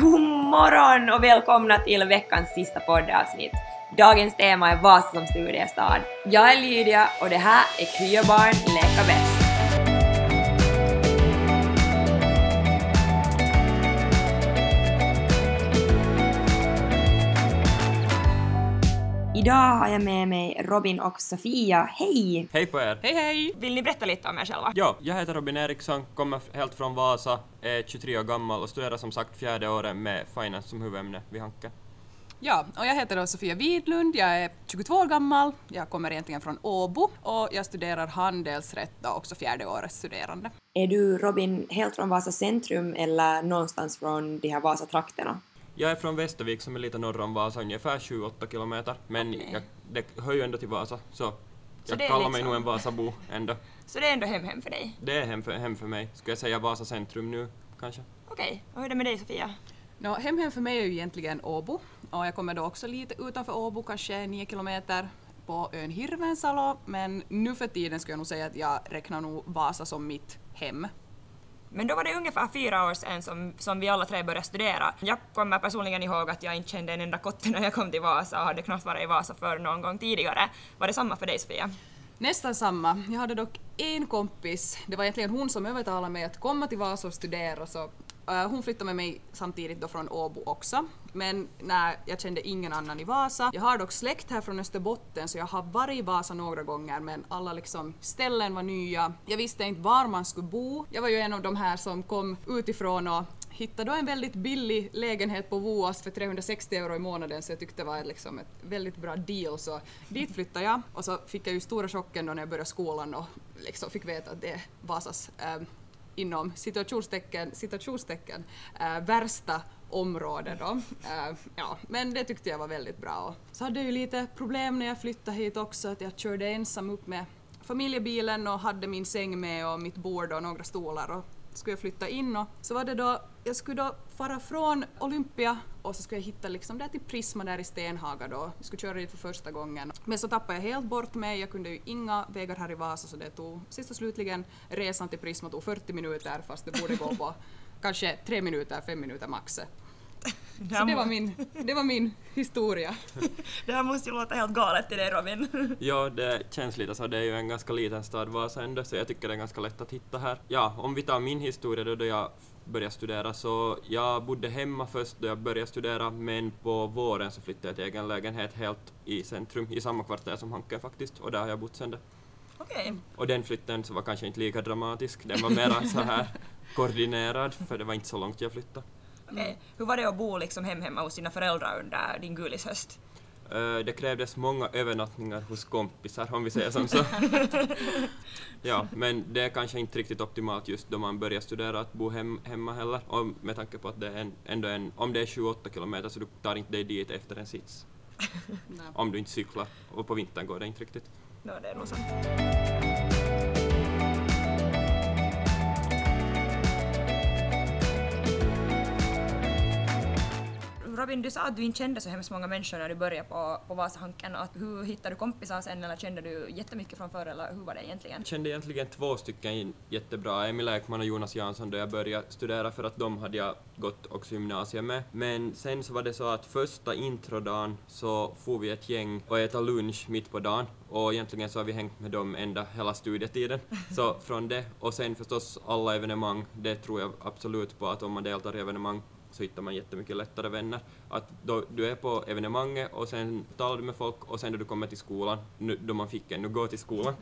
God morgon och välkomna till veckans sista poddavsnitt. Dagens tema är Vasa som studiestad. Jag är Lydia och det här är Kryabarn leka bäst. Idag har jag med mig Robin och Sofia. Hej! Hej på er! Hej hej! Vill ni berätta lite om er själva? Ja, jag heter Robin Eriksson, kommer helt från Vasa, är 23 år gammal och studerar som sagt fjärde året med finance som huvudämne vid Hanken. Ja, och jag heter då Sofia Widlund, jag är 22 år gammal, jag kommer egentligen från Åbo och jag studerar handelsrätt och också fjärde årets studerande. Är du Robin helt från Vasa centrum eller någonstans från de här Vasa-trakterna? Jag är från Västervik som är lite norr om Vasa, ungefär 28 kilometer, men Okej. jag, det hör ju ändå till Vasa, så, jag det är kallar mig liksom- nog en Vasabo ändå. Så det är ändå hem hem för dig? Det är hem för, hem för mig. Ska jag säga Vasa centrum nu, kanske? Okej, och hur är det med dig Sofia? Nå, hem hem för mig är ju egentligen Åbo och jag kommer då också lite utanför Åbo, kanske 9 kilometer på ön Hirvensalo, men nu för tiden skulle jag nog säga att jag räknar nog Vasa som mitt hem. Men då var det ungefär fyra år sedan som, som vi alla tre började studera. Jag kommer personligen ihåg att jag inte kände en enda kotte när jag kom till Vasa och hade knappt varit i Vasa för någon gång tidigare. Var det samma för dig Sofia? Nästan samma. Jag hade dock en kompis, det var egentligen hon som övertalade mig att komma till Vasa och studera så hon flyttade med mig samtidigt då från Åbo också. Men nej, jag kände ingen annan i Vasa. Jag har dock släkt här från Österbotten så jag har varit i Vasa några gånger men alla liksom ställen var nya. Jag visste inte var man skulle bo. Jag var ju en av de här som kom utifrån och hittade då en väldigt billig lägenhet på Voas för 360 euro i månaden så jag tyckte det var liksom ett väldigt bra deal så dit flyttade jag och så fick jag ju stora chocken då när jag började skolan och liksom fick veta att det är Vasas äh, inom situationstecken, situationstecken äh, eh, värsta område då. Äh, ja, men det tyckte jag var väldigt bra. Och så hade jag ju lite problem när jag flyttade hit också att jag körde ensam upp med familjebilen och hade min säng med och mitt bord och några stolar och skulle jag flytta in och så var det då, jag skulle då fara från Olympia och så skulle jag hitta liksom där till Prisma där i Stenhaga då. Jag skulle köra dit för första gången. Men så tappade jag helt bort mig, jag kunde ju inga vägar här i Vasa så det tog sist och slutligen resan till Prisma tog 40 minuter fast det borde gå på kanske tre minuter, fem minuter max. Så det var min, det var min historia. Det här måste ju låta helt galet till dig Robin. Ja, det känns lite så. Det är ju en ganska liten stad Vasa ändå, så jag tycker det är ganska lätt att hitta här. Ja, om vi tar min historia då, då jag började studera, så jag bodde hemma först då jag började studera, men på våren så flyttade jag till egen lägenhet helt i centrum, i samma kvarter som Hanken faktiskt, och där har jag bott sen det. Okej. Och den flytten så var kanske inte lika dramatisk, den var mera så här koordinerad, för det var inte så långt jag flyttade. Okej. Hur var det att bo liksom hem hemma hos dina föräldrar under din gulishöst? Eh, Det krävdes många övernattningar hos kompisar, om vi säger som så. ja, men det är kanske inte riktigt optimalt just då man börjar studera att bo hem, hemma heller. Och med tanke på att det är en, ändå en, om det är 28 kilometer så du tar inte dig dit efter en sits. Om du inte cyklar. Och på vintern går det inte riktigt. No, det är nog sant. Robin, du sa att du inte kände så hemskt många människor när du började på, på Vasahanken. Att hur hittade du kompisar sen eller kände du jättemycket från förr eller hur var det egentligen? Jag kände egentligen två stycken jättebra, Emil Ekman och Jonas Jansson då jag började studera för att de hade jag gått också gymnasiet med. Men sen så var det så att första introdagen så får vi ett gäng och äta lunch mitt på dagen och egentligen så har vi hängt med dem ända hela studietiden. Så från det och sen förstås alla evenemang, det tror jag absolut på att om man deltar i evenemang så hittar man jättemycket lättare vänner. Att då du är på evenemanget och sen talar du med folk och sen då du kommer till skolan, nu, då man fick ännu gå till skolan,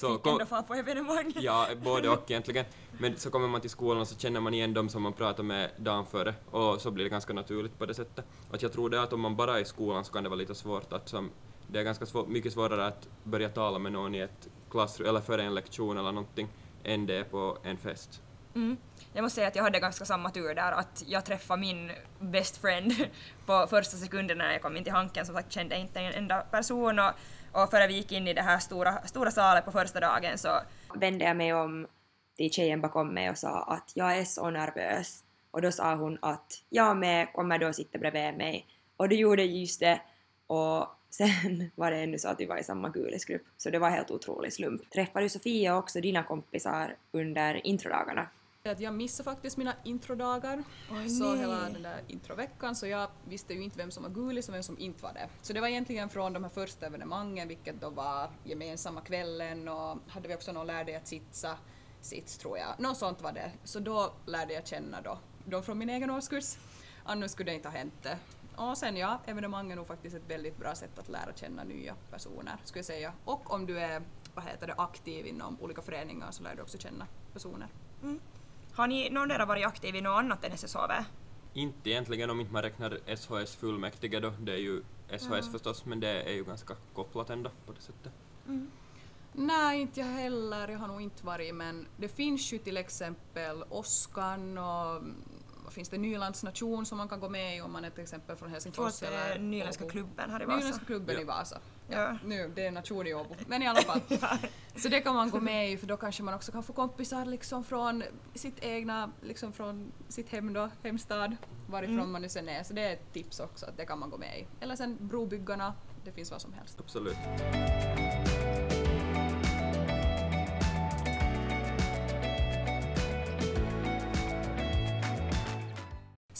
så kom, Ändå fara på evenemang. Ja, både och egentligen. Men så kommer man till skolan och så känner man igen dem som man pratar med dagen före och så blir det ganska naturligt på det sättet. Att jag tror det att om man bara är i skolan så kan det vara lite svårt att som, det är ganska svår, mycket svårare att börja tala med någon i ett klassrum eller före en lektion eller någonting än det är på en fest. Mm. Jag måste säga att jag hade ganska samma tur där, att jag träffade min best friend på första sekunden när jag kom in till Hanken. Som sagt kände jag inte en enda person och, och före vi gick in i det här stora, stora salen på första dagen så vände jag mig om till tjejen bakom mig och sa att jag är så nervös. Och då sa hon att jag med kommer då sitta bredvid mig. Och det gjorde just det. Och sen var det ännu så att vi var i samma gulisgrupp. Så det var helt otrolig slump. Träffade du Sofia och också dina kompisar under introdagarna? Att jag missade faktiskt mina introdagar. Oj, så nej. hela den där introveckan så jag visste ju inte vem som var gulis och vem som inte var det. Så det var egentligen från de här första evenemangen, vilket då var gemensamma kvällen och hade vi också någon lärde att sitsa, sits tror jag. Något sånt var det. Så då lärde jag känna då, de från min egen årskurs. Annars skulle det inte ha hänt det. Och sen ja, evenemang är nog faktiskt ett väldigt bra sätt att lära känna nya personer, skulle jag säga. Och om du är vad heter det, aktiv inom olika föreningar så lär du också känna personer. Har ni någon av er varit aktiv i något annat än SSHV? Inte egentligen om inte man räknar SHS fullmäktige då, det är ju SHS förstås, men det är ju ganska kopplat ändå på det sättet. Nej, inte jag heller. Jag har nog inte varit, men det finns ju till exempel Oskan och mm, vad finns det, Nylands nation som man kan gå med i om man är till exempel från Helsingfors Förlåt, är eller Nyländska klubben här i Vasa. Nyländska klubben Ja. i Vasa. Ja. Nu, det är en nation i Åbo. Men i alla fall. Så det kan man gå med i för då kanske man också kan få kompisar liksom från sitt egna, liksom från sitt hem då, hemstad, varifrån man nu sen är. Så det är ett tips också att det kan man gå med i. Eller sen Brobyggarna, det finns vad som helst. Absolut.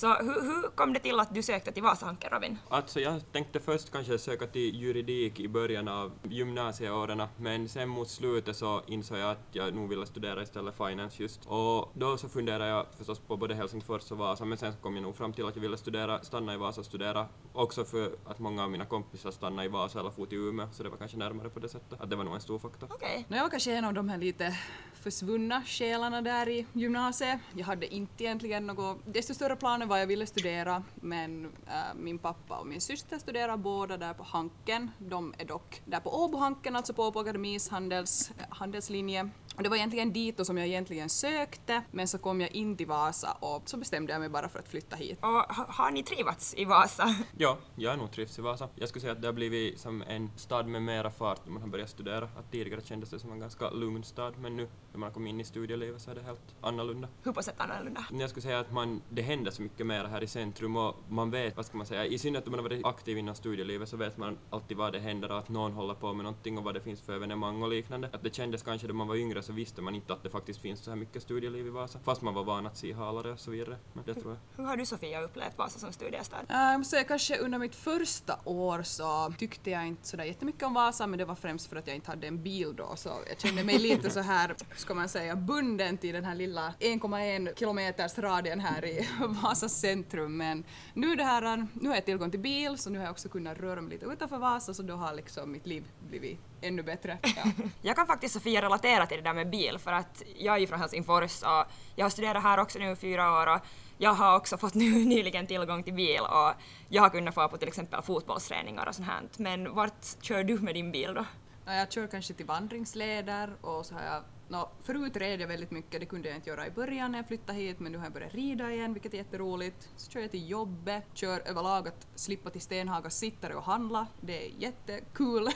Så hur, hur kom det till att du sökte till Vasahanken, Robin? Alltså jag tänkte först kanske söka till juridik i början av gymnasieåren, men sen mot slutet så insåg jag att jag nog ville studera istället finance just. Och då så funderade jag förstås på både Helsingfors och Vasa, men sen så kom jag nog fram till att jag ville studera, stanna i Vasa och studera. Också för att många av mina kompisar stannade i Vasa eller for till Umeå, så det var kanske närmare på det sättet. Att det var nog en stor faktor. Okej. No, jag var kanske en av de här lite försvunna själarna där i gymnasiet. Jag hade inte egentligen något desto större planer vad jag ville studera men äh, min pappa och min syster studerar båda där på Hanken. De är dock där på Åbohanken, alltså på Åbo Akademis handels, äh, handelslinje. Och det var egentligen dit då som jag egentligen sökte men så kom jag in till Vasa och så bestämde jag mig bara för att flytta hit. Och ha, har ni trivats i Vasa? Ja, jag är nog trivs i Vasa. Jag skulle säga att det har blivit som en stad med mera fart när man har börjat studera. Att tidigare kändes det som en ganska lugn stad, men nu när man har kommit in i studielivet så är det helt annorlunda. Hur på sätt annorlunda? Jag skulle säga att man, det händer så mycket mer här i centrum och man vet, vad ska man säga, i synnerhet om man har varit aktiv inom studielivet så vet man alltid vad det händer och att någon håller på med någonting och vad det finns för evenemang och liknande. Att det kändes kanske då man var yngre så visste man inte att det faktiskt finns så här mycket studieliv i Vasa, fast man var van att se halare och så vidare. Men det tror jag. Hur har du Sofia upplevt Vasa som studiestad? Äh, Jag måste säga kanske under mitt första år så tyckte jag inte sådär jättemycket om Vasa men det var främst för att jag inte hade en bil då så jag kände mig lite så här, ska man säga, bunden till den här lilla 1,1 kilometers radien här i Vasas centrum men nu det här, nu har jag tillgång till bil så nu har jag också kunnat röra mig lite utanför Vasa så då har liksom mitt liv blivit ännu bättre. Ja. Jag kan faktiskt Sofia relatera till det där med bil för att jag är ju från Helsingfors och jag har studerat här också nu i fyra år och jag har också fått nu nyligen tillgång till bil och jag har kunnat få på till exempel fotbollsträningar och sånt här. Men vart kör du med din bil då? Ja, Jag kör kanske till vandringsleder och så har jag Nå, förut red jag väldigt mycket, det kunde jag inte göra i början när jag flyttade hit men nu har jag börjat rida igen vilket är jätteroligt. Så kör jag till jobbet, kör överlag att slippa till Stenhagas sittare och handla, det är jättekul.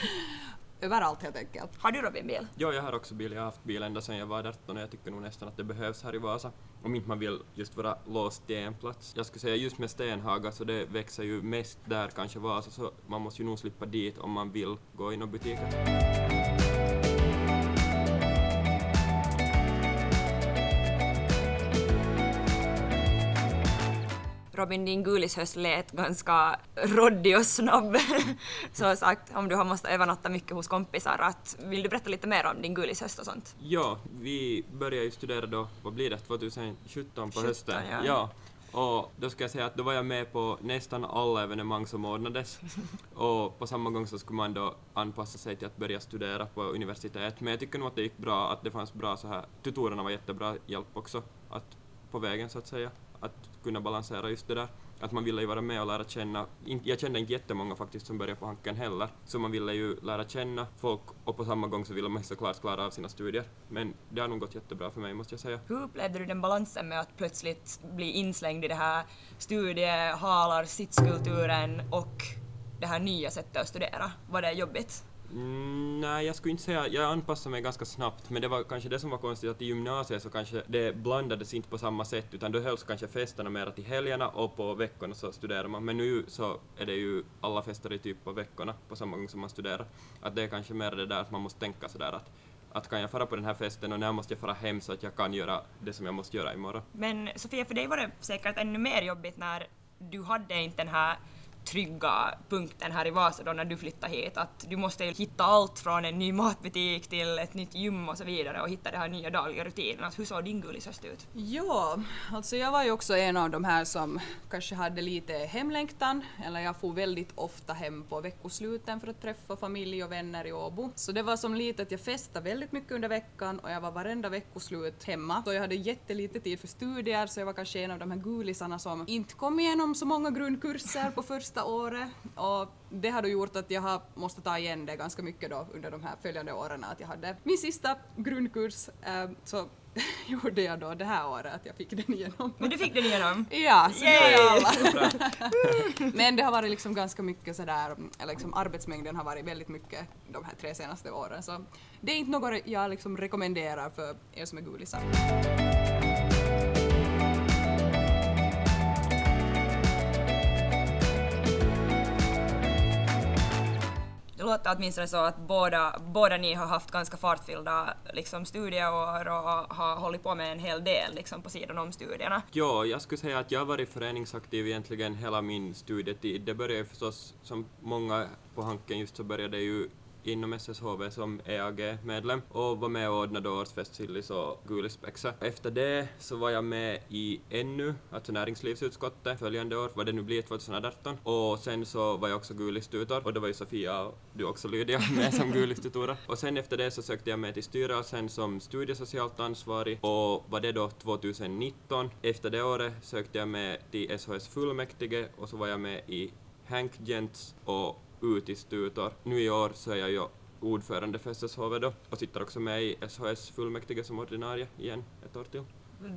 Överallt helt enkelt. Har du Robin bil? Ja, jag har också bil. Jag har haft bil ända sedan jag var 18 och jag tycker nog nästan att det behövs här i Vasa. Om inte man vill just vara låst till en plats. Jag skulle säga just med Stenhaga så det växer ju mest där kanske Vasa så man måste ju nog slippa dit om man vill gå in i butiker. Robin, din gulishöst lät ganska råddig och snabb. Så sagt, om du har måste övernatta mycket hos kompisar, att, vill du berätta lite mer om din gulishöst och sånt? Ja, vi började ju studera då, vad blir det, 2017 på 17, hösten? ja. Och då ska jag säga att då var jag med på nästan alla evenemang som ordnades. Och på samma gång så skulle man då anpassa sig till att börja studera på universitet. Men jag tycker nog att det gick bra, att det fanns bra så här, tutorerna var jättebra hjälp också, att på vägen så att säga, att kunna balansera just det där. Att man ville ju vara med och lära känna, jag kände inte jättemånga faktiskt som började på Hanken heller, så man ville ju lära känna folk och på samma gång så ville man såklart klara av sina studier. Men det har nog gått jättebra för mig måste jag säga. Hur upplevde du den balansen med att plötsligt bli inslängd i det här studiehalar, sitskulturen och det här nya sättet att studera? Var det jobbigt? Mm, nej, jag skulle inte säga, jag anpassade mig ganska snabbt, men det var kanske det som var konstigt att i gymnasiet så kanske det blandades inte på samma sätt, utan då hölls kanske festerna mera till helgerna och på veckorna så studerar man. Men nu så är det ju alla fester i typ på veckorna på samma gång som man studerar. Att det är kanske mer det där att man måste tänka sådär att att kan jag fara på den här festen och när måste jag fara hem så att jag kan göra det som jag måste göra imorgon. Men Sofia, för dig var det säkert ännu mer jobbigt när du hade inte den här trygga punkten här i Vasa då när du flyttade hit att du måste ju hitta allt från en ny matbutik till ett nytt gym och så vidare och hitta den här nya dagliga rutinen. Hur såg din gulishöst ut? Ja, alltså jag var ju också en av de här som kanske hade lite hemlängtan, eller jag får väldigt ofta hem på veckosluten för att träffa familj och vänner i Åbo. Så det var som lite att jag festade väldigt mycket under veckan och jag var varenda veckoslut hemma. Så jag hade jättelite tid för studier så jag var kanske en av de här gulisarna som inte kom igenom så många grundkurser på första året och det har då gjort att jag har måste ta igen det ganska mycket då under de här följande åren att jag hade min sista grundkurs eh, så gjorde jag då det här året att jag fick den igenom. Men du fick den igenom? Ja, så Yay! alla. Men det har varit liksom ganska mycket sådär, eller liksom arbetsmängden har varit väldigt mycket de här tre senaste åren så det är inte något jag liksom rekommenderar för er som är gulisar. Låter åtminstone så att båda, båda ni har haft ganska fartfyllda liksom, studieår och har hållit på med en hel del liksom, på sidan om studierna. Ja, jag skulle säga att jag har varit föreningsaktiv egentligen hela min studietid. Det började förstås, som många på Hanken just så började ju inom SSHB som EAG-medlem och var med och ordnade årsfest Sillis och Gulispexa. Efter det så var jag med i NU, alltså näringslivsutskottet, följande år, vad det nu blir 2018. Och sen så var jag också Gulistutor och då var ju Sofia och du också Lydia med som Gulistutorer. Och sen efter det så sökte jag med till styrelsen som studiesocialt ansvarig och var det då 2019. Efter det året sökte jag med till SHS fullmäktige och så var jag med i Hank Gents och utistutor. Nu i år så är jag ju ordförande för SSHV då och sitter också med i SHS fullmäktige som ordinarie igen ett år till.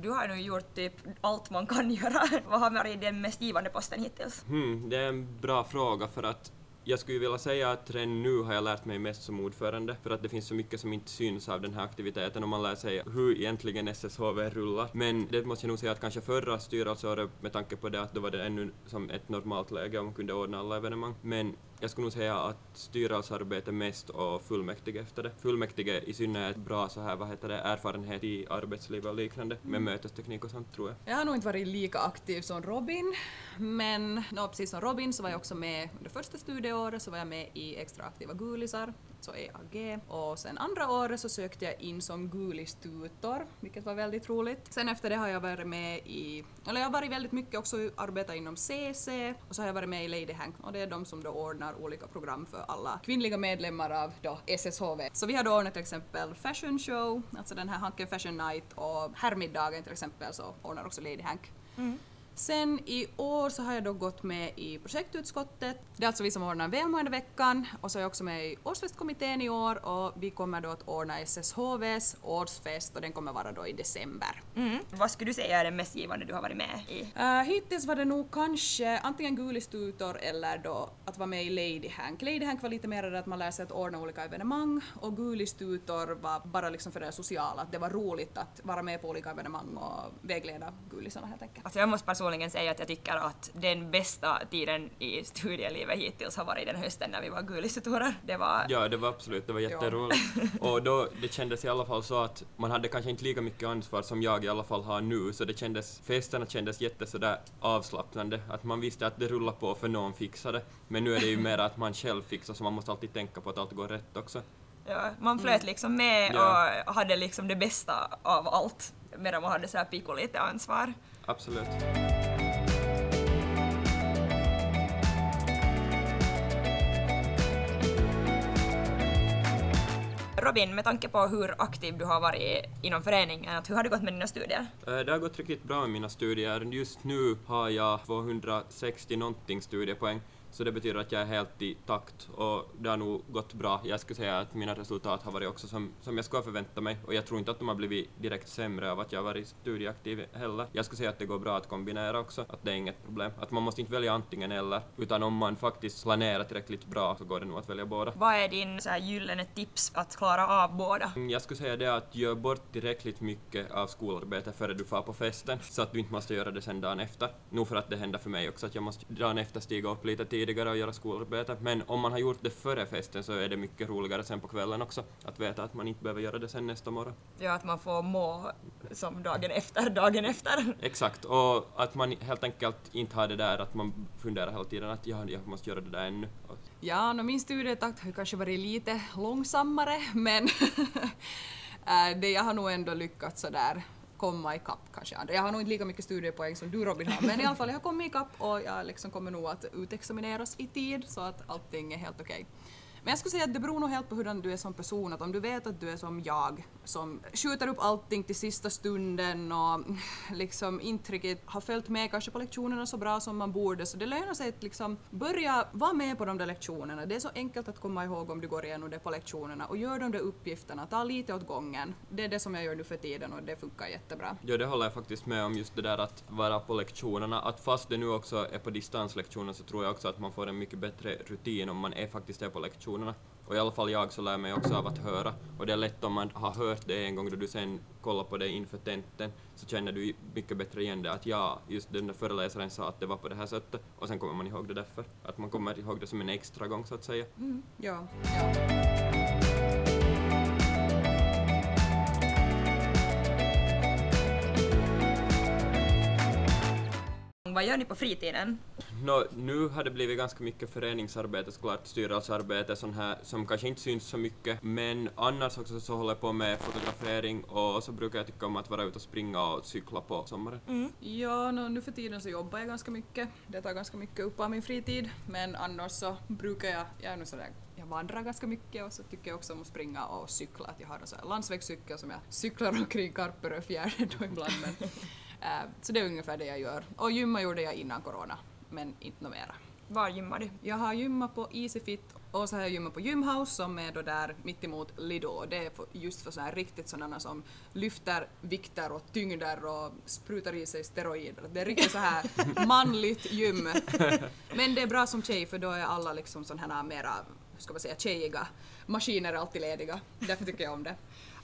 Du har nu gjort typ allt man kan göra. Vad har varit den mest givande posten hittills? Hmm, det är en bra fråga för att jag skulle vilja säga att redan nu har jag lärt mig mest som ordförande för att det finns så mycket som inte syns av den här aktiviteten och man lär sig hur egentligen SSHV rullar. Men det måste jag nog säga att kanske förra styrelseåret med tanke på det att då var det ännu som ett normalt läge och man kunde ordna alla evenemang. Men jag skulle nog säga att styrelsearbete mest och fullmäktige efter det. Fullmäktige i synnerhet bra så här, vad heter det, erfarenhet i arbetsliv och liknande med mötesteknik och sånt tror jag. Jag har nog inte varit lika aktiv som Robin, men no, precis som Robin så var jag också med under första studieåret så var jag med i Extra aktiva gulisar, så EAG. Och sen andra året så sökte jag in som gulistutor, vilket var väldigt roligt. Sen efter det har jag varit med i, eller jag har varit väldigt mycket också arbetat inom CC och så har jag varit med i Lady Hank och det är de som då ordnar olika program för alla kvinnliga medlemmar av då SSHV. Så vi har då ordnat till exempel fashion show, alltså den här Hanken Fashion Night och herrmiddagen till exempel så ordnar också Lady Hank. Mm. Sen i år så har jag då gått med i projektutskottet. Det är alltså vi som ordnar välmåendeveckan och så är jag också med i årsfestkommittén i år och vi kommer då att ordna SSHVs årsfest och den kommer vara då i december. Mm. Vad skulle du säga är det mest givande du har varit med i? Uh, hittills var det nog kanske antingen Gulistutor eller då att vara med i Lady Hank. Lady Hank var lite mer att man lär sig att ordna olika evenemang och Gulistutor var bara liksom för det sociala, att det var roligt att vara med på olika evenemang och vägleda gulisarna helt enkelt. Alltså jag måste personligen säga att jag tycker att den bästa tiden i studielivet hittills har varit den hösten när vi var gulistutorer. Det var... Ja, det var absolut, det var jätteroligt. Och då, det kändes i alla fall så att man hade kanske inte lika mycket ansvar som jag i alla fall har nu, så det kändes, festerna kändes jätte sådär avslappnande, att man visste att det rullar på för någon fixade. Men nu är det ju mer att man själv fixar, så man måste alltid tänka på att allt går rätt också. Ja, man flöt liksom med Ja. och hade liksom det bästa av allt medan man hade så här lite ansvar. Absolut. Robin, med tanke på hur aktiv du har varit inom föreningen, hur har det gått med dina studier? Eh, Det har gått riktigt bra med mina studier. Just nu har jag 260 någonting studiepoäng, så det betyder att jag är helt i takt och det har nog gått bra. Jag skulle säga att mina resultat har varit också som, som jag skulle förvänta mig och jag tror inte att de har blivit direkt sämre av att jag har varit studieaktiv heller. Jag skulle säga att det går bra att kombinera också, att det är inget problem. Att man måste inte välja antingen eller, utan om man faktiskt planerar tillräckligt bra så går det nog att välja båda. Vad är din så här gyllene tips att klara av båda? Mm, Jag skulle säga det att gör bort tillräckligt mycket av skolarbetet före du far på festen, så att du inte måste göra det sen dagen efter. Nog för att det händer för mig också att jag måste dagen efter stiga upp lite tidigare tidigare och göra skolarbete, men om man har gjort det före festen så är det mycket roligare sen på kvällen också, att veta att man inte behöver göra det sen nästa morgon. Ja, att man får må som dagen efter, dagen efter. Exakt, och att man helt enkelt inte har det där att man funderar hela tiden att ja, jag måste göra det där ännu. Ja, no, min studietakt har ju kanske varit lite långsammare, men äh, det jag har nog ändå lyckats sådär komma ikapp kanske. Jag har nog inte lika mycket studiepoäng som du Robin har, men i alla fall jag har kommit ikapp och jag liksom kommer nog att utexamineras i tid så att allting är helt okej. Okay. Men jag skulle säga att det beror nog helt på hur du är som person. Att om du vet att du är som jag, som skjuter upp allting till sista stunden och liksom inte riktigt har följt med kanske på lektionerna så bra som man borde, så det lönar sig att liksom börja vara med på de där lektionerna. Det är så enkelt att komma ihåg om du går igenom det på lektionerna och gör de där uppgifterna, ta lite åt gången. Det är det som jag gör nu för tiden och det funkar jättebra. Ja, det håller jag faktiskt med om, just det där att vara på lektionerna. Att fast det nu också är på distanslektioner så tror jag också att man får en mycket bättre rutin om man är faktiskt är på lektionerna lektionerna. Och i alla fall jag så lär mig också av att höra. Och det är lätt om man har hört det en gång då du sen kollar på det inför tenten så känner du mycket bättre igen det att ja, just den där föreläsaren sa att det var på det här sättet och sen kommer man ihåg det därför. Att man kommer ihåg det som en extra gång så att säga. Mm, ja, ja. Vad gör ni på fritiden? No, nu har det blivit ganska mycket föreningsarbete såklart, styrelsearbete sån här, som kanske inte syns så mycket, men annars också så håller jag på med fotografering och så brukar jag tycka om att vara ute och springa och cykla på sommaren. Mm. Ja, no, nu för tiden så jobbar jag ganska mycket, det tar ganska mycket upp av min fritid, men annars så brukar jag, jag är nog sådär jag vandrar ganska mycket och så tycker jag också om att springa och cykla. Att jag har en landsvägscykel som jag cyklar omkring Karperöfjärden då ibland. Men, så det är ungefär det jag gör. Och gymma gjorde jag innan corona, men inte något mera. Var gymmar du? Jag har gymmat på Easyfit och så har jag gymmat på Gymhouse som är då där mittemot Lidl och det är just för sådana riktigt sådana som lyfter vikter och tyngder och sprutar i sig steroider. Det är riktigt så här manligt gym. Men det är bra som tjej för då är alla liksom sådana här mera hur ska man säga, tjejiga maskiner är alltid lediga. Därför tycker jag om det.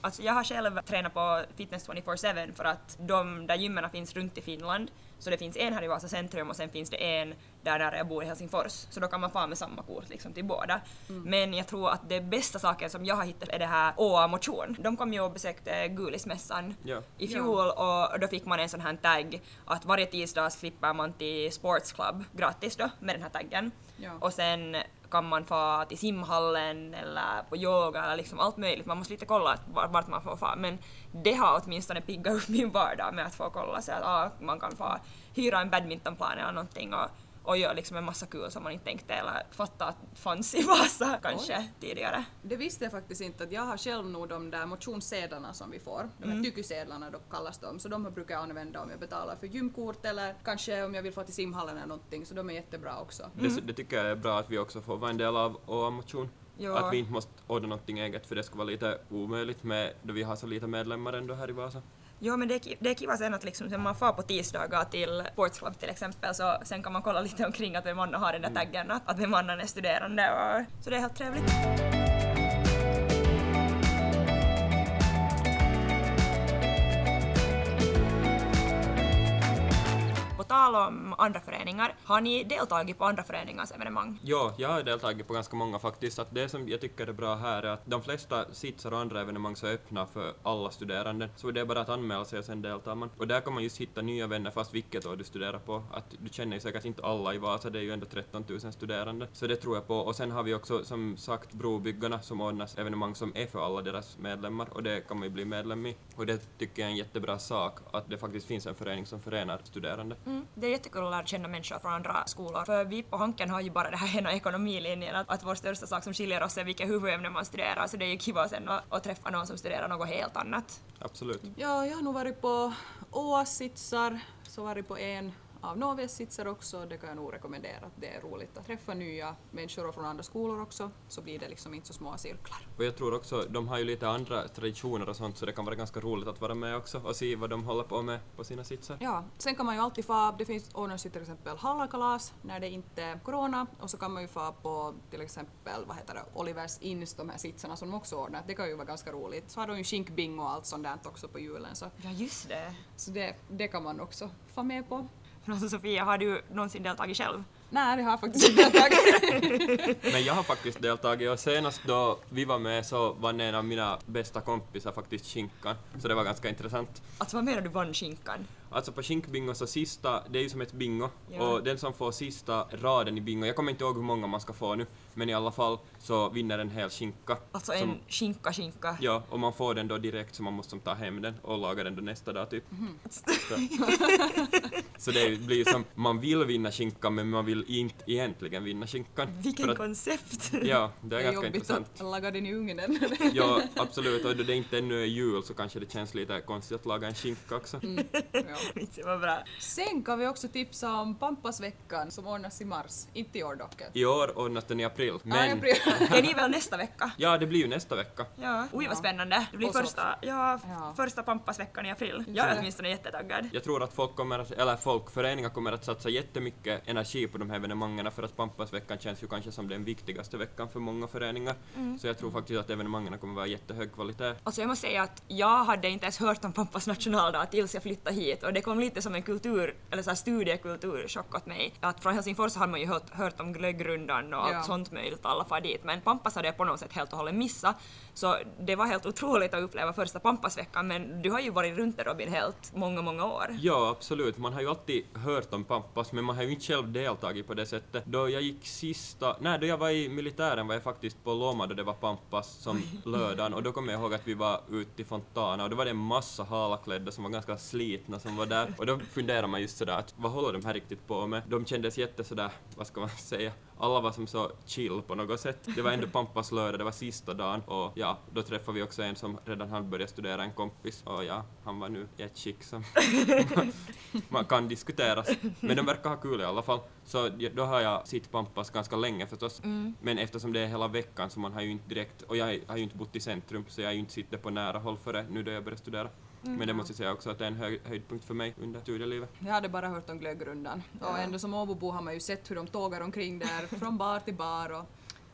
Alltså jag har själv tränat på Fitness 24-7 för att de där gymmen finns runt i Finland. Så det finns en här i Vasa centrum och sen finns det en där nära jag bor i Helsingfors. Så då kan man få med samma kort liksom till båda. Mm. Men jag tror att det bästa saken som jag har hittat är det här OA motion. De kom ju och besökte Gulismässan ja. i fjol ja. och då fick man en sån här tagg att varje tisdag slipper man till Sports Club gratis då med den här taggen. Ja. Och sen kan man få till simhallen eller på yoga eller liksom allt möjligt. Man måste lite kolla vart man får få. Men det har åtminstone piggat upp min vardag med att få kolla så att ah, man kan få hyra en badmintonplan eller någonting och och gör liksom en massa kul som man inte tänkte eller fattade att fanns i Vasa kanske Oj. tidigare. Det visste jag faktiskt inte att jag har själv nog de där motionssedlarna som vi får, de här mm. tykysedlarna då kallas de, så de brukar jag använda om jag betalar för gymkort eller kanske om jag vill få till simhallen eller någonting, så de är jättebra också. Mm. Det, det, tycker jag är bra att vi också får vara en del av OA motion. Jo. Att vi inte måste ordna någonting eget för det skulle vara lite omöjligt med, då vi har så lite medlemmar ändå här i Vasa. Jo men det är, det är kiva sen att liksom, sen man får på tisdagar till Sports Club till exempel så sen kan man kolla lite omkring att vem annan har den där mm. taggen, att, att vem annan är studerande och, så det är helt trevligt. Tal om andra föreningar, har ni deltagit på andra föreningars evenemang? Ja, jag har deltagit på ganska många faktiskt. Att det som jag tycker är bra här är att de flesta sitsar och andra evenemang så är öppna för alla studerande, så det är bara att anmäla sig och sen deltar man. Och där kan man just hitta nya vänner fast vilket år du studerar på. Att du känner ju säkert inte alla i Vasa, det är ju ändå 13 000 studerande. Så det tror jag på. Och sen har vi också som sagt Brobyggarna som ordnar evenemang som är för alla deras medlemmar och det kan man ju bli medlem i. Och det tycker jag är en jättebra sak, att det faktiskt finns en förening som förenar studerande. Mm det är jättekul att lära känna människor från andra skolor. För vi på Hanken har ju bara det här ena ekonomilinjen, att, att vår största sak som skiljer oss är vilka huvudämnen man studerar, så det är ju kiva sen att, att träffa någon som studerar något helt annat. Absolut. Ja, jag har nog varit på OAS-sitsar, så varit på en av Novias sitsar också. Det kan jag nog rekommendera. att Det är roligt att träffa nya människor från andra skolor också, så blir det liksom inte så små cirklar. Och jag tror också, de har ju lite andra traditioner och sånt, så det kan vara ganska roligt att vara med också och se vad de håller på med på sina sitsar. Ja, sen kan man ju alltid få, det finns ordnas ju till exempel hallakalas när det inte är corona, och så kan man ju få på till exempel, vad heter det, Olivers Inns, de här sitsarna som de också ordnar. Det kan ju vara ganska roligt. Så har de ju skinkbingo och allt sånt där också på julen. Så. Ja, just det. Så det, det kan man också få med på. Men alltså Sofia, har du någonsin deltagit själv? Nej, det har jag faktiskt inte deltagit. Men jag har faktiskt deltagit och senast då vi var med så vann en av mina bästa kompisar faktiskt skinkan. Så det var ganska intressant. Alltså vad menar du vann skinkan? Alltså på skinkbingo så sista, det är ju som ett bingo, Ja. och den som får sista raden i bingo, jag kommer inte ihåg hur många man ska få nu, men i alla fall så vinner en hel skinka. Alltså en Som, skinka skinka. ja, och man får den då direkt så man måste som ta hem den och laga den då nästa dag typ. Mhm. Så, så det blir ju som, man vill vinna skinkan men man vill inte egentligen vinna skinkan. Vilken att- koncept! Ja, det är, Det är ganska jobbigt intressant. att laga den i ugnen. Ja, absolut, och då det inte ännu är jul så kanske det känns lite konstigt att laga en skinka också. ja. Vitsi vad bra. Sen kan vi också tipsa om Pampasveckan som ordnas i mars. Inte i år dock. I år ordnas den i april, Ja, i men april. Är ni väl nästa vecka? ja, det blir ju nästa vecka. Ja. Oj vad spännande. Det blir första, ja, Ja. första pampasveckan i april. Jag är åtminstone jättetaggad. Jag tror att folk kommer att, eller folk, föreningar kommer att satsa jättemycket energi på de här evenemangen för att Pampasveckan känns ju kanske som den viktigaste veckan för många föreningar. Så jag tror faktiskt att evenemangen kommer vara jättehög kvalitet. Alltså jag måste säga att jag hade inte ens hört om pappas nationaldag tills jag flyttade hit och det kom lite som en kultur, eller så här studiekulturchock åt mig. Att från Helsingfors har man ju hört, hört om glöggrundan och Ja. allt sånt möjligt, alla far dit, men Pampas hade jag på något sätt helt och hållet missat. Så det var helt otroligt att uppleva första Pampasveckan, men du har ju varit runt där Robin helt många, många år. Ja, absolut. Man har ju alltid hört om Pampas, men man har ju inte själv deltagit på det sättet. Då jag gick sista... Nej, då jag var i militären var jag faktiskt på Loma då det var Pampas som lördagen och då kommer jag ihåg att vi var ute i Fontana och då var det en massa halaklädda som var ganska slitna som var där och då funderar man just sådär att vad håller de här riktigt på med? De kändes jätte sådär, vad ska man säga, alla var som så chill på något sätt. Det var ändå Pampas lördag, det var sista dagen och ja, då träffade vi också en som redan hade börjat studera, en kompis och ja, han var nu i ett skick som man kan diskuteras. Men de verkar ha kul i alla fall. Så då har jag sett Pampas ganska länge förstås. Men eftersom det är hela veckan så man har ju inte direkt, och jag har ju inte bott i centrum så jag har ju inte sett det på nära håll före nu då jag började studera. Men det måste jag säga också att det är en hög, höjdpunkt för mig under studielivet. Jag hade bara hört om glöggrundan. Och ändå som Åbobo har man ju sett hur de tågar omkring där från bar till bar och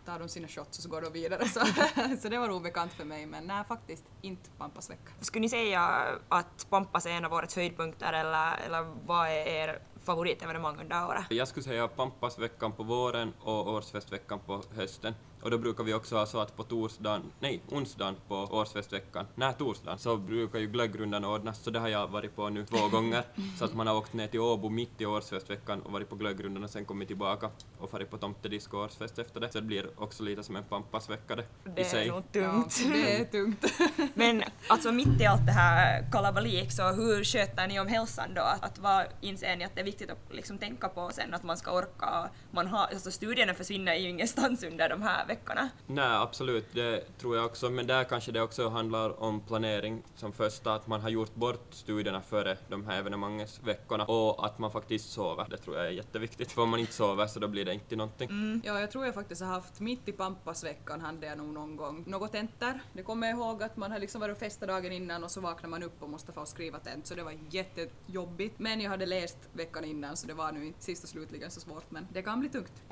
tar de sina shots och så går de vidare. Så, så det var obekant för mig men nej faktiskt inte Pampasvecka. Skulle ni säga att Pampas är en av årets höjdpunkter eller, eller vad är er favoritevenemang under året? Jag skulle säga Pampasveckan på våren och Årsfestveckan på hösten. Och då brukar vi också ha så att på torsdagen, nej, onsdagen på Årsfestveckan, nej, torsdagen, så brukar ju glöggrundan ordnas, så det har jag varit på nu två gånger. Så att man har åkt ner till Åbo mitt i Årsfestveckan och varit på glöggrundan och sen kommit tillbaka och farit på tomtedisco och årsfest efter det. Så det blir också lite som en Pampasvecka det, Det i sig. är nog tungt. Ja, det är tungt. Men alltså mitt i allt det här kalabalik, så hur sköter ni om hälsan då? Att, att vad inser ni att det är viktigt att liksom tänka på sen, att man ska orka? Man har, alltså studierna försvinner ju ingenstans under de här veckorna. Nej, absolut, det tror jag också. Men där kanske det också handlar om planering som första, att man har gjort bort studierna före de här evenemangsveckorna och att man faktiskt sover. Det tror jag är jätteviktigt. För om man inte sover så då blir det inte någonting. Ja, jag tror jag faktiskt har haft mitt i Pampasveckan hade jag nog någon gång något tentor. Det kommer jag ihåg att man har liksom varit och festat dagen innan och så vaknar man upp och måste få skriva tent så det var jättejobbigt. Men jag hade läst veckan innan så det var nu inte sist och slutligen så svårt men det kan bli tungt.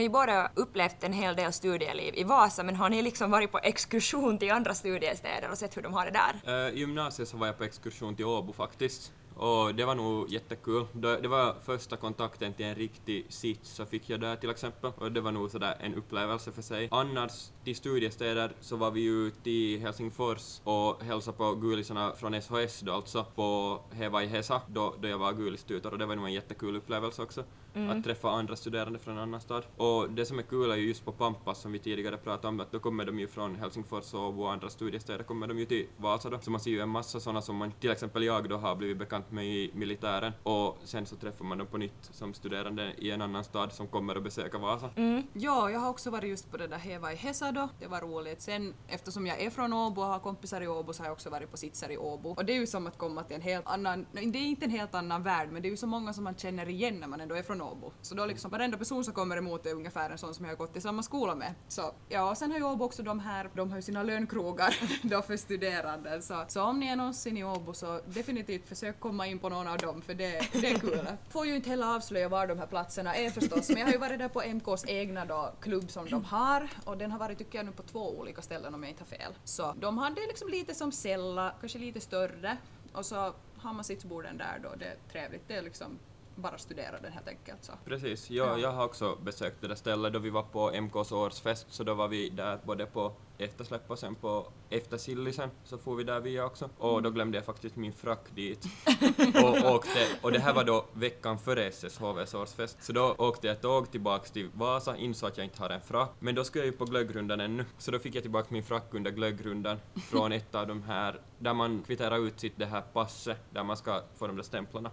Har ju båda upplevt en hel del studieliv i Vasa, men har ni liksom varit på exkursion till andra studiestäder och sett hur de har det där? Eh, I gymnasiet så var jag på exkursion till Åbo faktiskt. Och det var nog jättekul. Det det var första kontakten till en riktig sits så fick jag där till exempel. Och det var nog sådär en upplevelse för sig. Annars till studiestäder så var vi ju till Helsingfors och hälsade på gulisarna från SHS då alltså på Heva i Hesa då, då jag var gulistutor och det var nog en jättekul upplevelse också. Att träffa andra studerande från en annan stad. Och det som är kul är ju just på Pampas som vi tidigare pratade om att då kommer de ju från Helsingfors och Åbo och andra studiestäder kommer de ju till Vasa då. Så man ser ju en massa sådana som man, till exempel jag då har blivit bekant med i militären och sen så träffar man dem på nytt som studerande i en annan stad som kommer att besöka Vasa. Ja, jag har också varit just på det där Heva i Hesa då. Det var roligt. Sen eftersom jag är från Åbo och har kompisar i Åbo så har jag också varit på sitser i Åbo. Och det är ju som att komma till en helt annan, det är inte en helt annan värld men det är ju så många som man känner igen när man ändå är från Åbo. Så då liksom varenda person som kommer emot är ungefär en sån som jag har gått i samma skola med. Så ja, och sen har ju Åbo också de här, de har ju sina lönkrogar då för studerande. Så, så om ni är någonsin i Åbo så definitivt försök komma in på någon av dem för det, det är kul. Får ju inte heller avslöja var de här platserna är förstås men jag har ju varit där på MKs egna då, klubb som de har och den har varit tycker jag nu på två olika ställen om jag inte har fel. Så de hade liksom lite som Sella, kanske lite större. Och så har man sittborden där då, det är trevligt. Det är liksom bara studera den helt enkelt. Så. Precis, jag, Ja. jag har också besökt det där stället då vi var på MKs årsfest, så då var vi där både på eftersläpp och sen på eftersillisen, så får vi där vi också. Och då glömde jag faktiskt min frack dit. och, åkte, och det här var då veckan före SSHVs årsfest, så då åkte jag tåg tillbaks till Vasa, insåg att jag inte har en frack, men då skulle jag ju på glöggrundan ännu, så då fick jag tillbaka min frack under glöggrundan från ett av de här, där man kvitterar ut sitt det här passet, där man ska få de där stämplarna.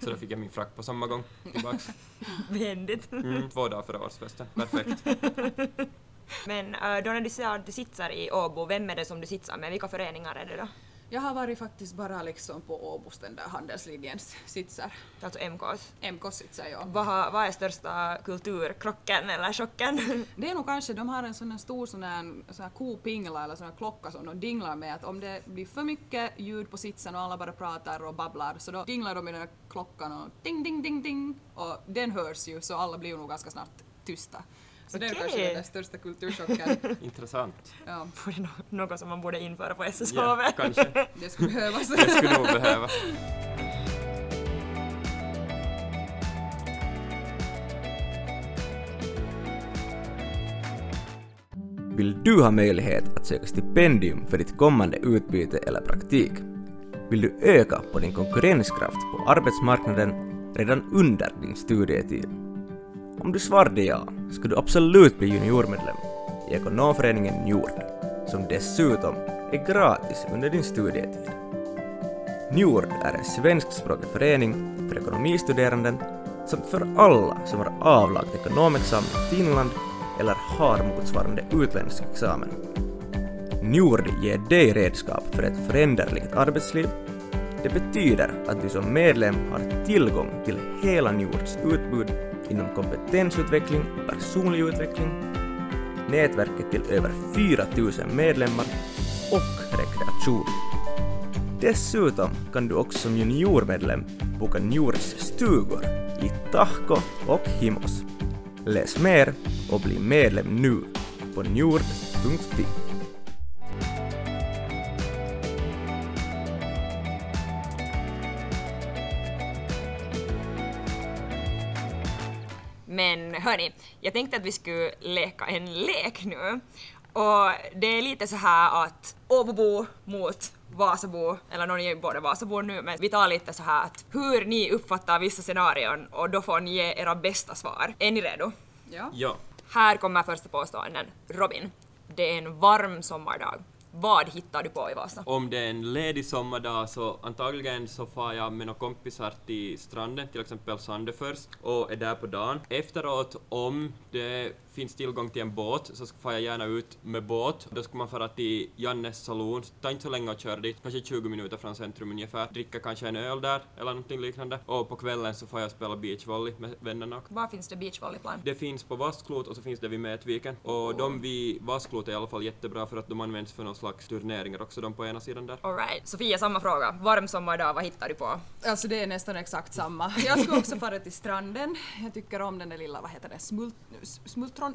Så då fick jag min frack på samma gång tillbaks. Behändigt. Mm, två dagar före årsfesten. Perfekt. Men äh, då när du säger att du sitter i Åbo, vem är det som du sitter med? Vilka föreningar är det då? Jag har varit faktiskt bara liksom på Åbos den där handelslinjens sitsar. Alltså MKs. MK sitsar jag. Vad, har- vad är största kulturkrocken eller chocken? Det är nog kanske, de har en sån här stor sån här, sån här kopingla eller sån här klocka som de dinglar med att om det blir för mycket ljud på sitsen och alla bara pratar och babblar så då dinglar de i den här klockan och ding ding ding ding och den hörs ju så alla blir nog ganska snart tysta. Så det är kanske den största kulturchocken. Intressant. Ja, Vore nå- något som man borde införa på SSHV. Ja, kanske. det skulle behövas. Det skulle nog behöva. Vill du ha möjlighet att söka stipendium för ditt kommande utbyte eller praktik? Vill du öka på din konkurrenskraft på arbetsmarknaden redan under din studietid? Om du svarade ja, skulle du absolut bli juniormedlem i ekonomföreningen Njord, som dessutom är gratis under din studietid. Njord är en svenskspråkig förening för ekonomistuderanden samt för alla som har avlagt ekonomexamen i Finland eller har motsvarande utländsk examen. Njord ger dig redskap för ett föränderligt arbetsliv. Det betyder att du som medlem har tillgång till hela Njords utbud inom kompetensutveckling och personlig utveckling, nätverket till över 4000 medlemmar och rekreation. Dessutom kan du också som juniormedlem boka Njures stugor i Tahko och Himos. Läs mer och bli medlem nu på njord.fi. Men hörni, jag tänkte att vi skulle leka en lek nu. Och det är lite så här att Åbobo mot Vasabo, eller någon är ju både Vasabo nu, men vi tar lite så här att hur ni uppfattar vissa scenarion och då får ni ge era bästa svar. Är ni redo? Ja. Ja. Här kommer första påståenden. Robin, det är en varm sommardag. Vad hittar du på i Vasa? Om det är en ledig sommardag så antagligen så far jag med några kompisar till stranden, till exempel Sandefors, och är där på dagen. Efteråt, om det finns tillgång till en båt, så far jag gärna ut med båt. Då ska man fara till Jannes saloon, ta inte så länge att köra dit, kanske 20 minuter från centrum ungefär. Dricka kanske en öl där, eller någonting liknande. Och på kvällen så får jag spela beachvolley med vännerna. Var finns det beachvolleyplan? Det finns på Vasklot och så finns det vid Mätviken. Och de vid Vasklot är i alla fall jättebra för att de används för någon slags turneringar också, de på ena sidan där. Alright, Sofia samma fråga. Varm sommardag, vad hittar du på? Alltså det är nästan exakt samma. Jag skulle också fara till stranden. Jag tycker om den där lilla, vad heter det, Smult,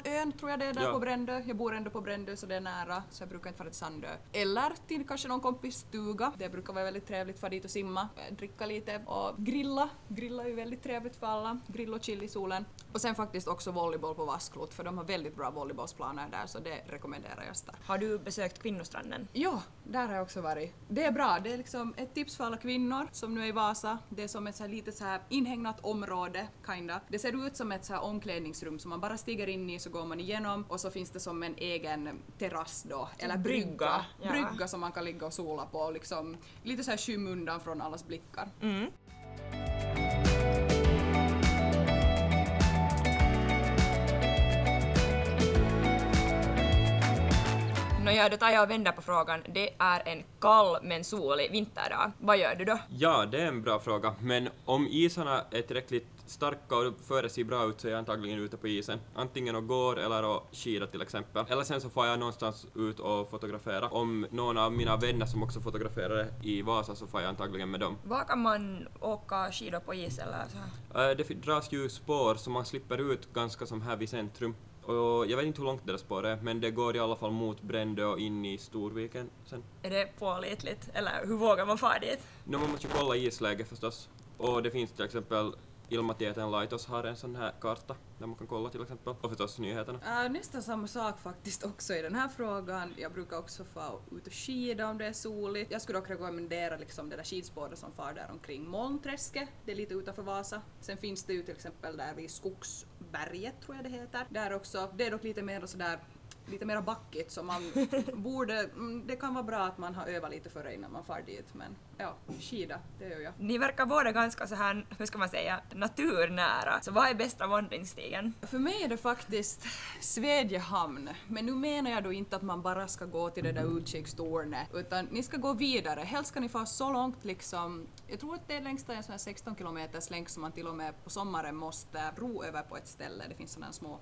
Smultronön tror jag det är där Ja. på Brändö. Jag bor ändå på Brändö så det är nära så jag brukar inte fara till Sandö. Eller till kanske någon kompis stuga. Det brukar vara väldigt trevligt, fara dit och simma, eh, dricka lite och grilla. Grilla är ju väldigt trevligt för alla. Grill och chill i solen. Och sen faktiskt också volleyboll på Vasklot för de har väldigt bra volleybollsplaner där så det rekommenderar jag starkt. Har du besökt Kvinnostranden? Ja, där har jag också varit. Det är bra, det är liksom ett tips för alla kvinnor som nu är i Vasa. Det är som ett så här litet så här inhägnat område, kinda. Det ser ut som ett så här omklädningsrum som man bara stiger in i så går man igenom och så finns det som en egen terrass då, eller brygga. brygga, ja. Brygga som man kan ligga och sola på och liksom lite så här skymundan från allas blickar. Mm. Nåja, då tar jag och vänder på frågan. Det är en kall men solig vinterdag. Vad gör du då? Ja, det är en bra fråga. Men om isarna är tillräckligt starka och före ser bra ut så är jag antagligen ute på isen. Antingen och går eller och skidar till exempel. Eller sen så får jag någonstans ut och fotografera. Om någon av mina vänner som också fotograferar i Vasa så får jag antagligen med dem. Var kan man åka skidor på is eller så här? Eh, Det dras ju spår så man slipper ut ganska som här vid centrum. Och jag vet inte hur långt det där spåret är, men det går i alla fall mot Brändö och in i Storviken sen. Är det pålitligt? Eller hur vågar man fara dit? Nu man måste ju kolla isläget förstås. Och det finns till exempel Ilmatieteen laitos har en sån här karta där man kan kolla till exempel. Och förstås nyheterna. Äh, nästan samma sak faktiskt också i den här frågan. Jag brukar också få ut och skida om det är soligt. Jag skulle dock rekommendera liksom det där skidspåret som far där omkring Molnträsket. Det är lite utanför Vasa. Sen finns det ju till exempel där vid Berget tror jag det heter. Där också. Det är dock lite mer sådär lite mer backigt så man borde, mm, det kan vara bra att man har övat lite före innan man far dit men ja, skida, det gör jag. Ni verkar båda ganska så här, hur ska man säga, naturnära. Så vad är bästa vandringsstigen? För mig är det faktiskt Svedjehamn, men nu menar jag då inte att man bara ska gå till det där utkikstornet, utan ni ska gå vidare. Helst ska ni få så långt liksom, jag tror att det är längsta en sån här 16 kilometers länk som man till och med på sommaren måste ro över på ett ställe. Det finns sådana små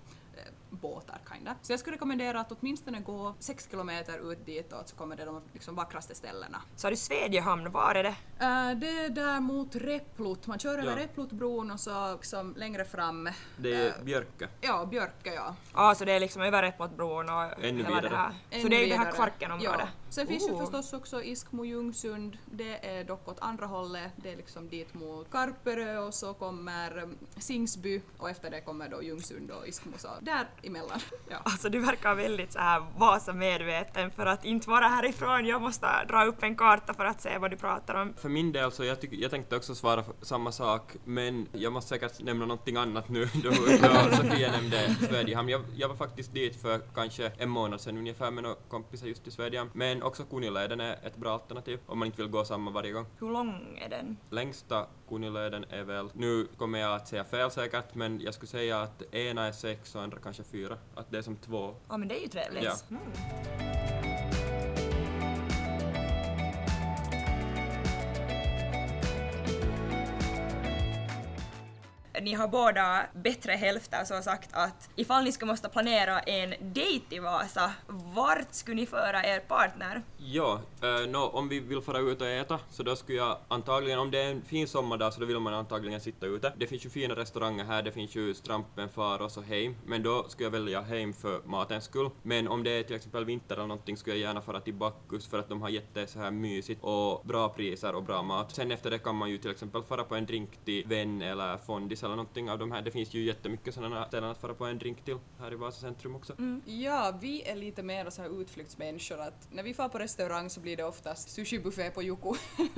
båtar kinda. Så jag skulle rekommendera att åtminstone gå 6 kilometer ut ditåt så kommer det de liksom vackraste ställena. Sa du Svedjehamn, var är det? Uh, det är där mot Replot, man kör över Ja. Replotbron och så liksom längre fram. Det är eh, Björke. Ja, Björka ja. Ja, så det är liksom över Repåtbron och Ännu hela det vidare. här. Så Ännu det är ju det här. Kvarkenområdet. Ja. Sen finns ju förstås också Iskmo Ljungsund, det är dock åt andra hållet, det är liksom dit mot Karperö och så kommer um, Singsby och efter det kommer då Ljungsund och Iskmo så däremellan. Ja. Alltså du verkar väldigt så här Vasa-medveten för att inte vara härifrån. Jag måste dra upp en karta för att se vad du pratar om. För min del så jag, tycker, jag tänkte också svara samma sak, men jag måste säkert nämna någonting annat nu då, då Sofia nämnde Svedjehamn. Jag, jag var faktiskt dit för kanske en månad sedan ungefär med några kompisar just i Svedjehamn. Men också Kunileden är ett bra alternativ om man inte vill gå samma varje gång. Hur lång är den? Längsta Kunileden är väl, nu kommer jag att säga fel säkert, men jag skulle säga att ena är sex och andra kanske fyra. Att det är som två. Ja men det är ju trevligt. Ja. Mm. Ni har båda bättre hälfter så sagt att ifall ni skulle måste planera en dejt i Vasa, vart skulle ni föra er partner? Ja, eh, no, om vi vill fara ut och äta så då skulle jag antagligen, om det är en fin sommardag så då vill man antagligen sitta ute. Det finns ju fina restauranger här, det finns ju Strampen, Faros och Heim, men då skulle jag välja Heim för matens skull. Men om det är till exempel vinter eller någonting skulle jag gärna fara till Bacchus för att de har jätte så här mysigt och bra priser och bra mat. Sen efter det kan man ju till exempel fara på en drink till Vän eller Fondis eller någonting av de här. Det finns ju jättemycket sådana ställen att fara på en drink till här i Vasa centrum också. Ja, vi är lite mer så här utflyktsmänniskor att när vi får på restaurang så blir det oftast sushibuffé på Joko.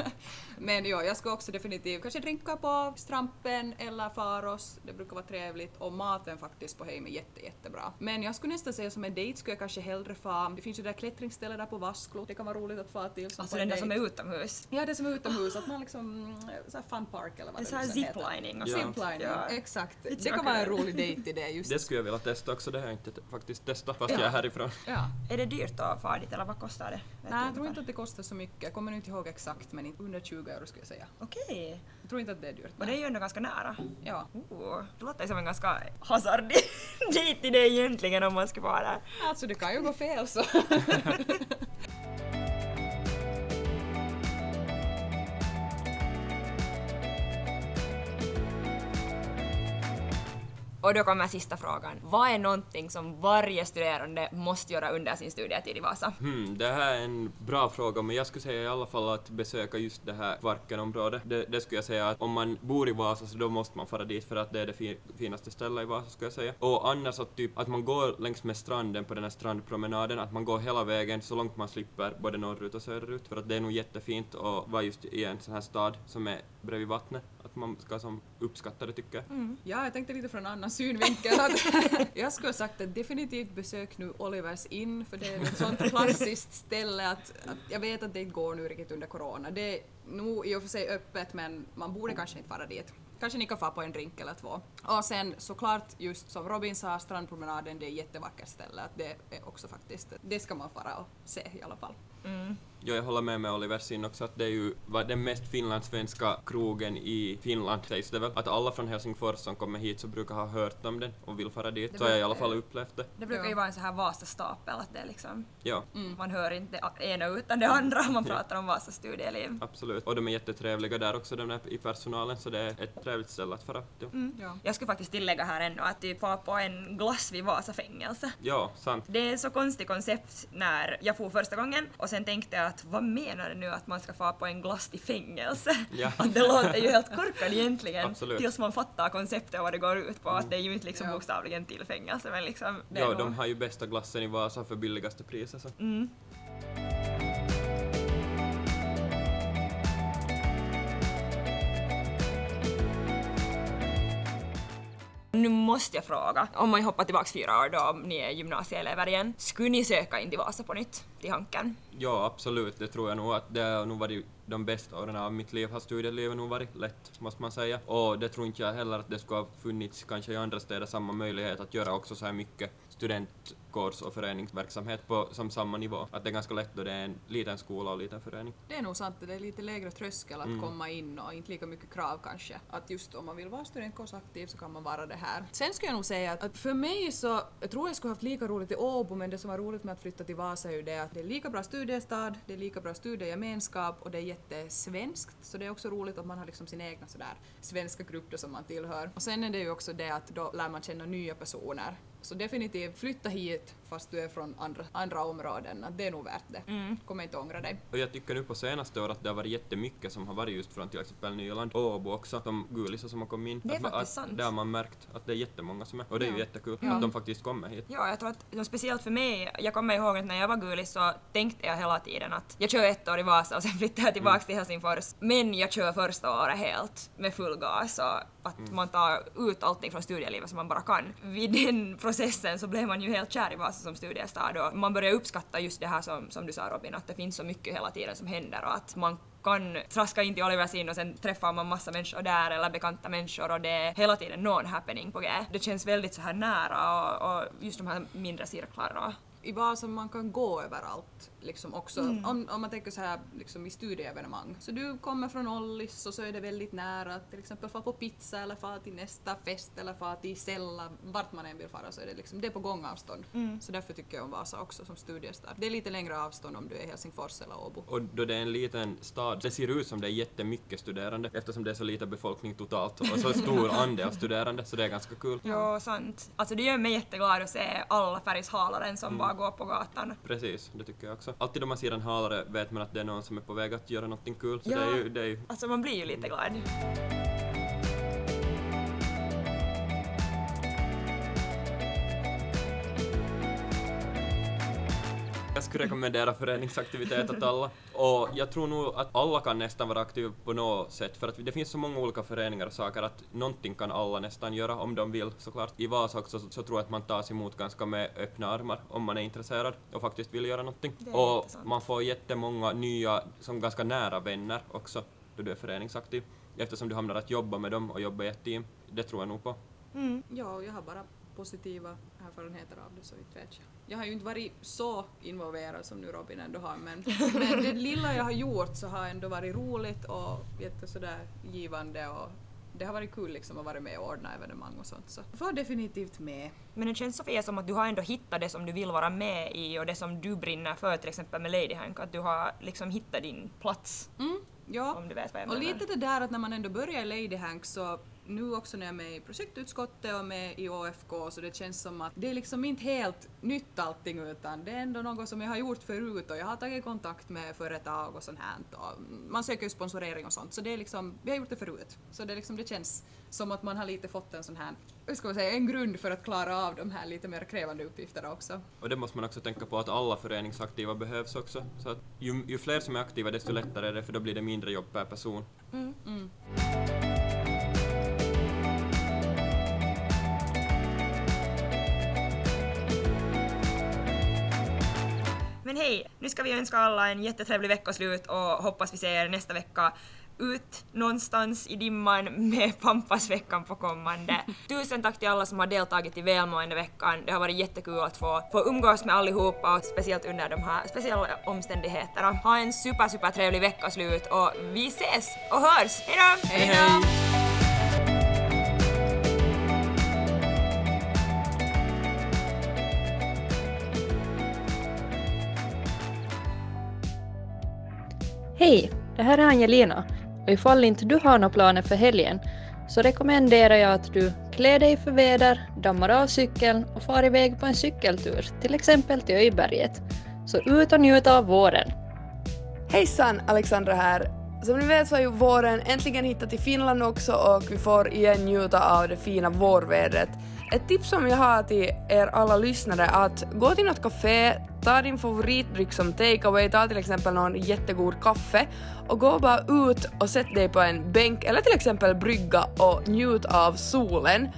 Men ja, jag ska också definitivt kanske dricka på Strampen eller Faros, det brukar vara trevligt och maten faktiskt på Heim är jätte, jättebra. Men jag skulle nästan säga som en dejt skulle jag kanske hellre få, det finns ju det där klättringsstället där på Vasklo, det kan vara roligt att få till som Alltså den en där som är utomhus. Ja, det som är utomhus, att man liksom, så här fun park eller vad Det är det, så här ziplining och Ja. sånt. Ziplining, Ja. exakt. Det kan vara en rolig dejt i det just. Det skulle jag vilja testa också, det har jag inte te- faktiskt testat fast Ja. jag är härifrån. Ja. Är det dyrt att fara dit eller vad kostar det? Vet Nej, jag tror inte att det kostar så mycket. Jag kommer inte ihåg exakt, men inte under 20 euro skulle jag säga. Okej. Jag tror inte att det är dyrt. Och det är ju ändå ganska nära. Ja. Oh, det låter som en ganska hazardig dejt idé egentligen om man skulle vara där. Alltså det kan ju gå fel så. Och då kommer sista frågan. Vad är någonting som varje studerande måste göra under sin studietid i Vasa? Hmm, det här är en bra fråga, men jag skulle säga i alla fall att besöka just det här Kvarkenområdet. Det, det skulle jag säga att om man bor i Vasa så då måste man fara dit för att det är det fi, finaste stället i Vasa skulle jag säga. Och annars att typ att man går längs med stranden på den här strandpromenaden, att man går hela vägen så långt man slipper både norrut och söderut för att det är nog jättefint att vara just i en sån här stad som är bredvid vattnet. Att man ska som uppskatta det tycker jag. Ja, jag tänkte lite från annan synvinkel. Att jag skulle ha sagt att definitivt besök nu Olivers Inn, för det är ett sånt klassiskt ställe att, att jag vet att det inte går nu riktigt under corona. Det är nog i och för sig öppet, men man borde kanske inte fara dit. Kanske ni kan få på en drink eller två. Och sen såklart, just som Robin sa, strandpromenaden, det är ett jättevackert ställe. Att det är också faktiskt, det ska man fara och se i alla fall. Mm. Ja, jag håller med med Oliver Sin också att det är ju vad den mest finlandssvenska krogen i Finland sägs det väl. Att alla från Helsingfors som kommer hit så brukar ha hört om den och vill fara dit. Det Så har jag i alla fall upplevt det. Det brukar Ja. ju vara en så här Vasa-stapel, att det är liksom, Ja, man hör inte det ena utan det andra om man pratar om Vasas studieliv. absolut. Och de är jättetrevliga där också, de där i personalen, så det är ett trevligt ställe att fara till. Mm. Ja. Jag skulle faktiskt tillägga här ändå att typ var på en glass vid Vasa fängelse. Ja, sant. Det är så konstigt koncept när jag for första gången och sen tänkte jag att vad menar det nu att man ska få på en glass till fängelse? Ja. Att det låter ju helt korkat egentligen Absolut. tills man fattar konceptet och vad det går ut på. Att det är ju inte liksom Ja. bokstavligen till fängelse men liksom Ja, nog- de har ju bästa glassen i Vasa för billigaste priset. Så. Mm. Nu måste jag fråga, om man hoppar tillbaka fyra år då, om ni är gymnasieelever igen, skulle ni söka in till Vasa på nytt, till Hanken? Ja, absolut. Det tror jag nog att det har nog varit de bästa åren av mitt liv. Har studielivet nog varit lätt, måste man säga. Och det tror inte jag heller att det skulle ha funnits kanske i andra städer samma möjlighet att göra också så här mycket studentkårs och föreningsverksamhet på som samma nivå. Att det är ganska lätt då det är en liten skola och liten förening. Det är nog sant, det är lite lägre tröskel att Mm. komma in och inte lika mycket krav kanske. Att just om man vill vara studentkårsaktiv så kan man vara det här. Sen skulle jag nog säga att, att för mig så, jag tror jag skulle haft lika roligt i Åbo men det som var roligt med att flytta till Vasa är ju det att det är lika bra studiestad, det är lika bra studiegemenskap och det är jättesvenskt så det är också roligt att man har liksom sin egna sådär svenska grupp som man tillhör. Och sen är det ju också det att då lär man känna nya personer. Så definitivt flytta hit fast du är från andra, andra områden, att det är nog värt det. Kommer inte ångra dig. Och jag tycker nu på senaste året att det har varit jättemycket som har varit just från till exempel Nyland och Åbo också, de gulisar som har kommit in. Det är att, man- faktiskt att, sant. Det har man märkt att det är jättemånga som är, och det är ju Ja. jättekul Ja. att de faktiskt kommer hit. Ja, jag tror att speciellt för mig, jag kommer ihåg att när jag var gulis så tänkte jag hela tiden att jag kör ett år i Vasa och sen flyttar jag tillbaks till Helsingfors. Men jag kör första året helt med full gas och att man tar ut allting från studielivet som man bara kan. Vid den processen så blev man ju helt kär i Vasa som studiestad och man började uppskatta just det här som, som du sa Robin, att det finns så mycket hela tiden som händer och att man kan traska in till Olivers in och sen träffar man massa människor där eller bekanta människor och det är hela tiden någon happening på G. Det känns väldigt så här nära och, och just de här mindre cirklarna. i Vasa man kan gå överallt liksom också. Mm. Om, om man tänker så här liksom i studieevenemang. Så du kommer från Ollis och så är det väldigt nära att till exempel få på pizza eller få till nästa fest eller få till Sella, vart man än vill fara så är det liksom det är på gångavstånd. Mm. Så därför tycker jag om Vasa också som studiestad. Det är lite längre avstånd om du är i Helsingfors eller Åbo. Och då det är en liten stad, det ser ut som det är jättemycket studerande eftersom det är så liten befolkning totalt och så stor andel studerande, så det är ganska kul. Ja, sant. Alltså det gör mig jätteglad att se alla färgshalaren som bara går på gatan. Precis, det tycker jag också. Alltid om man ser en halare vet man att det är någon som är på väg att göra någonting kul, så Ja. det är ju, det är ju Alltså man blir ju lite glad. Jag skulle rekommendera föreningsaktivitet åt alla. Och jag tror nog att alla kan nästan vara aktiva på något sätt, för att det finns så många olika föreningar och saker att någonting kan alla nästan göra om de vill såklart. I Vasa också så, så tror jag att man tas emot ganska med öppna armar om man är intresserad och faktiskt vill göra någonting. Och jättesant. man får jättemånga nya, som ganska nära vänner också, då du är föreningsaktiv. Eftersom du hamnar att jobba med dem och jobba i ett team. Det tror jag nog på. Ja, och jag har bara positiva erfarenheter av det så inte vet jag. Jag har ju inte varit så involverad som nu Robin ändå har men, men det lilla jag har gjort så har ändå varit roligt och jätte sådär givande och det har varit kul liksom att vara med och ordna evenemang och sånt så får definitivt med. Men det känns Sofia som att du har ändå hittat det som du vill vara med i och det som du brinner för till exempel med Lady Hank, att du har liksom hittat din plats. Mm, ja. Om du vet vad jag Och menar. lite det där att när man ändå börjar i Lady Hank så nu också när jag är med i projektutskottet och med i OFK så det känns som att det är liksom inte helt nytt allting utan det är ändå något som jag har gjort förut och jag har tagit kontakt med företag och sånt här och man söker ju sponsorering och sånt så det är liksom, vi har gjort det förut. Så det, är liksom, det känns som att man har lite fått en sån här, hur ska man säga, en grund för att klara av de här lite mer krävande uppgifterna också. Och det måste man också tänka på att alla föreningsaktiva behövs också. Så att ju, ju fler som är aktiva desto lättare är det för då blir det mindre jobb per person. Mm. Men hej, nu ska vi önska alla en jättetrevlig veckoslut och hoppas vi ser er nästa vecka ut någonstans i dimman med Pampasveckan på kommande. Tusen tack till alla som har deltagit i välmående-veckan. Det har varit jättekul att få, få umgås med allihopa och speciellt under de här speciella omständigheterna. Ha en super, super trevlig veckoslut och vi ses och hörs. Hejdå! Hej då! Hej, det här är Angelina och ifall inte du har några planer för helgen så rekommenderar jag att du klär dig för väder, dammar av cykeln och far iväg på en cykeltur, till exempel till Öjberget. Så ut och njut av våren! Hejsan, Alexandra här. Som ni vet så har ju våren äntligen hittat till Finland också och vi får igen njuta av det fina vårvädret. Ett tips som jag har till er alla lyssnare är att gå till något café, ta din favoritdryck som takeaway, ta till exempel någon jättegod kaffe och gå bara ut och sätt dig på en bänk eller till exempel brygga och njut av solen.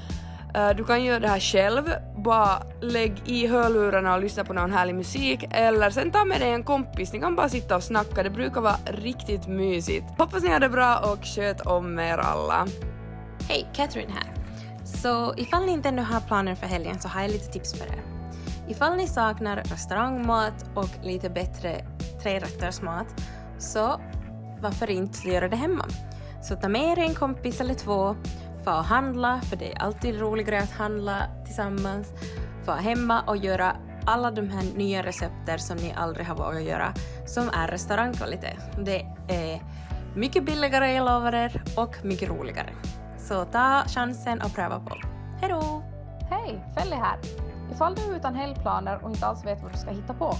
Eh, du kan göra det här själv, bara lägg i hörlurarna och lyssna på någon härlig musik eller sen ta med dig en kompis, ni kan bara sitta och snacka, det brukar vara riktigt mysigt. Hoppas ni har det bra och sköt om er alla. Hej, Catherine här. Så ifall ni inte ännu har planer för helgen så har jag lite tips för er. Ifall ni saknar restaurangmat och lite bättre trerättersmat så varför inte göra det hemma? Så ta med er en kompis eller två, få handla, för det är alltid roligare att handla tillsammans, få hemma och göra alla de här nya recepter som ni aldrig har vågat göra, som är restaurangkvalitet. Det är mycket billigare, jag lovar er, och mycket roligare. Så ta chansen och pröva på. Hej då! Hej, Felly här. Ifall du är utan helgplaner och inte alls vet vad du ska hitta på,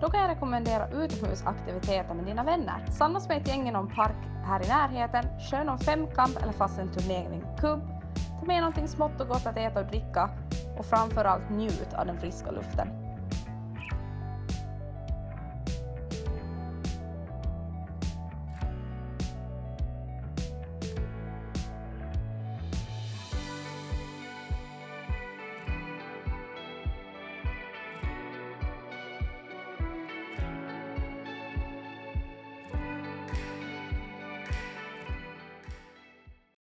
då kan jag rekommendera utomhusaktiviteter med dina vänner. Samlas med ett gäng i någon park här i närheten, kör någon femkamp eller fast en turnering kubb, ta med någonting smått och gott att äta och dricka och framförallt njut av den friska luften.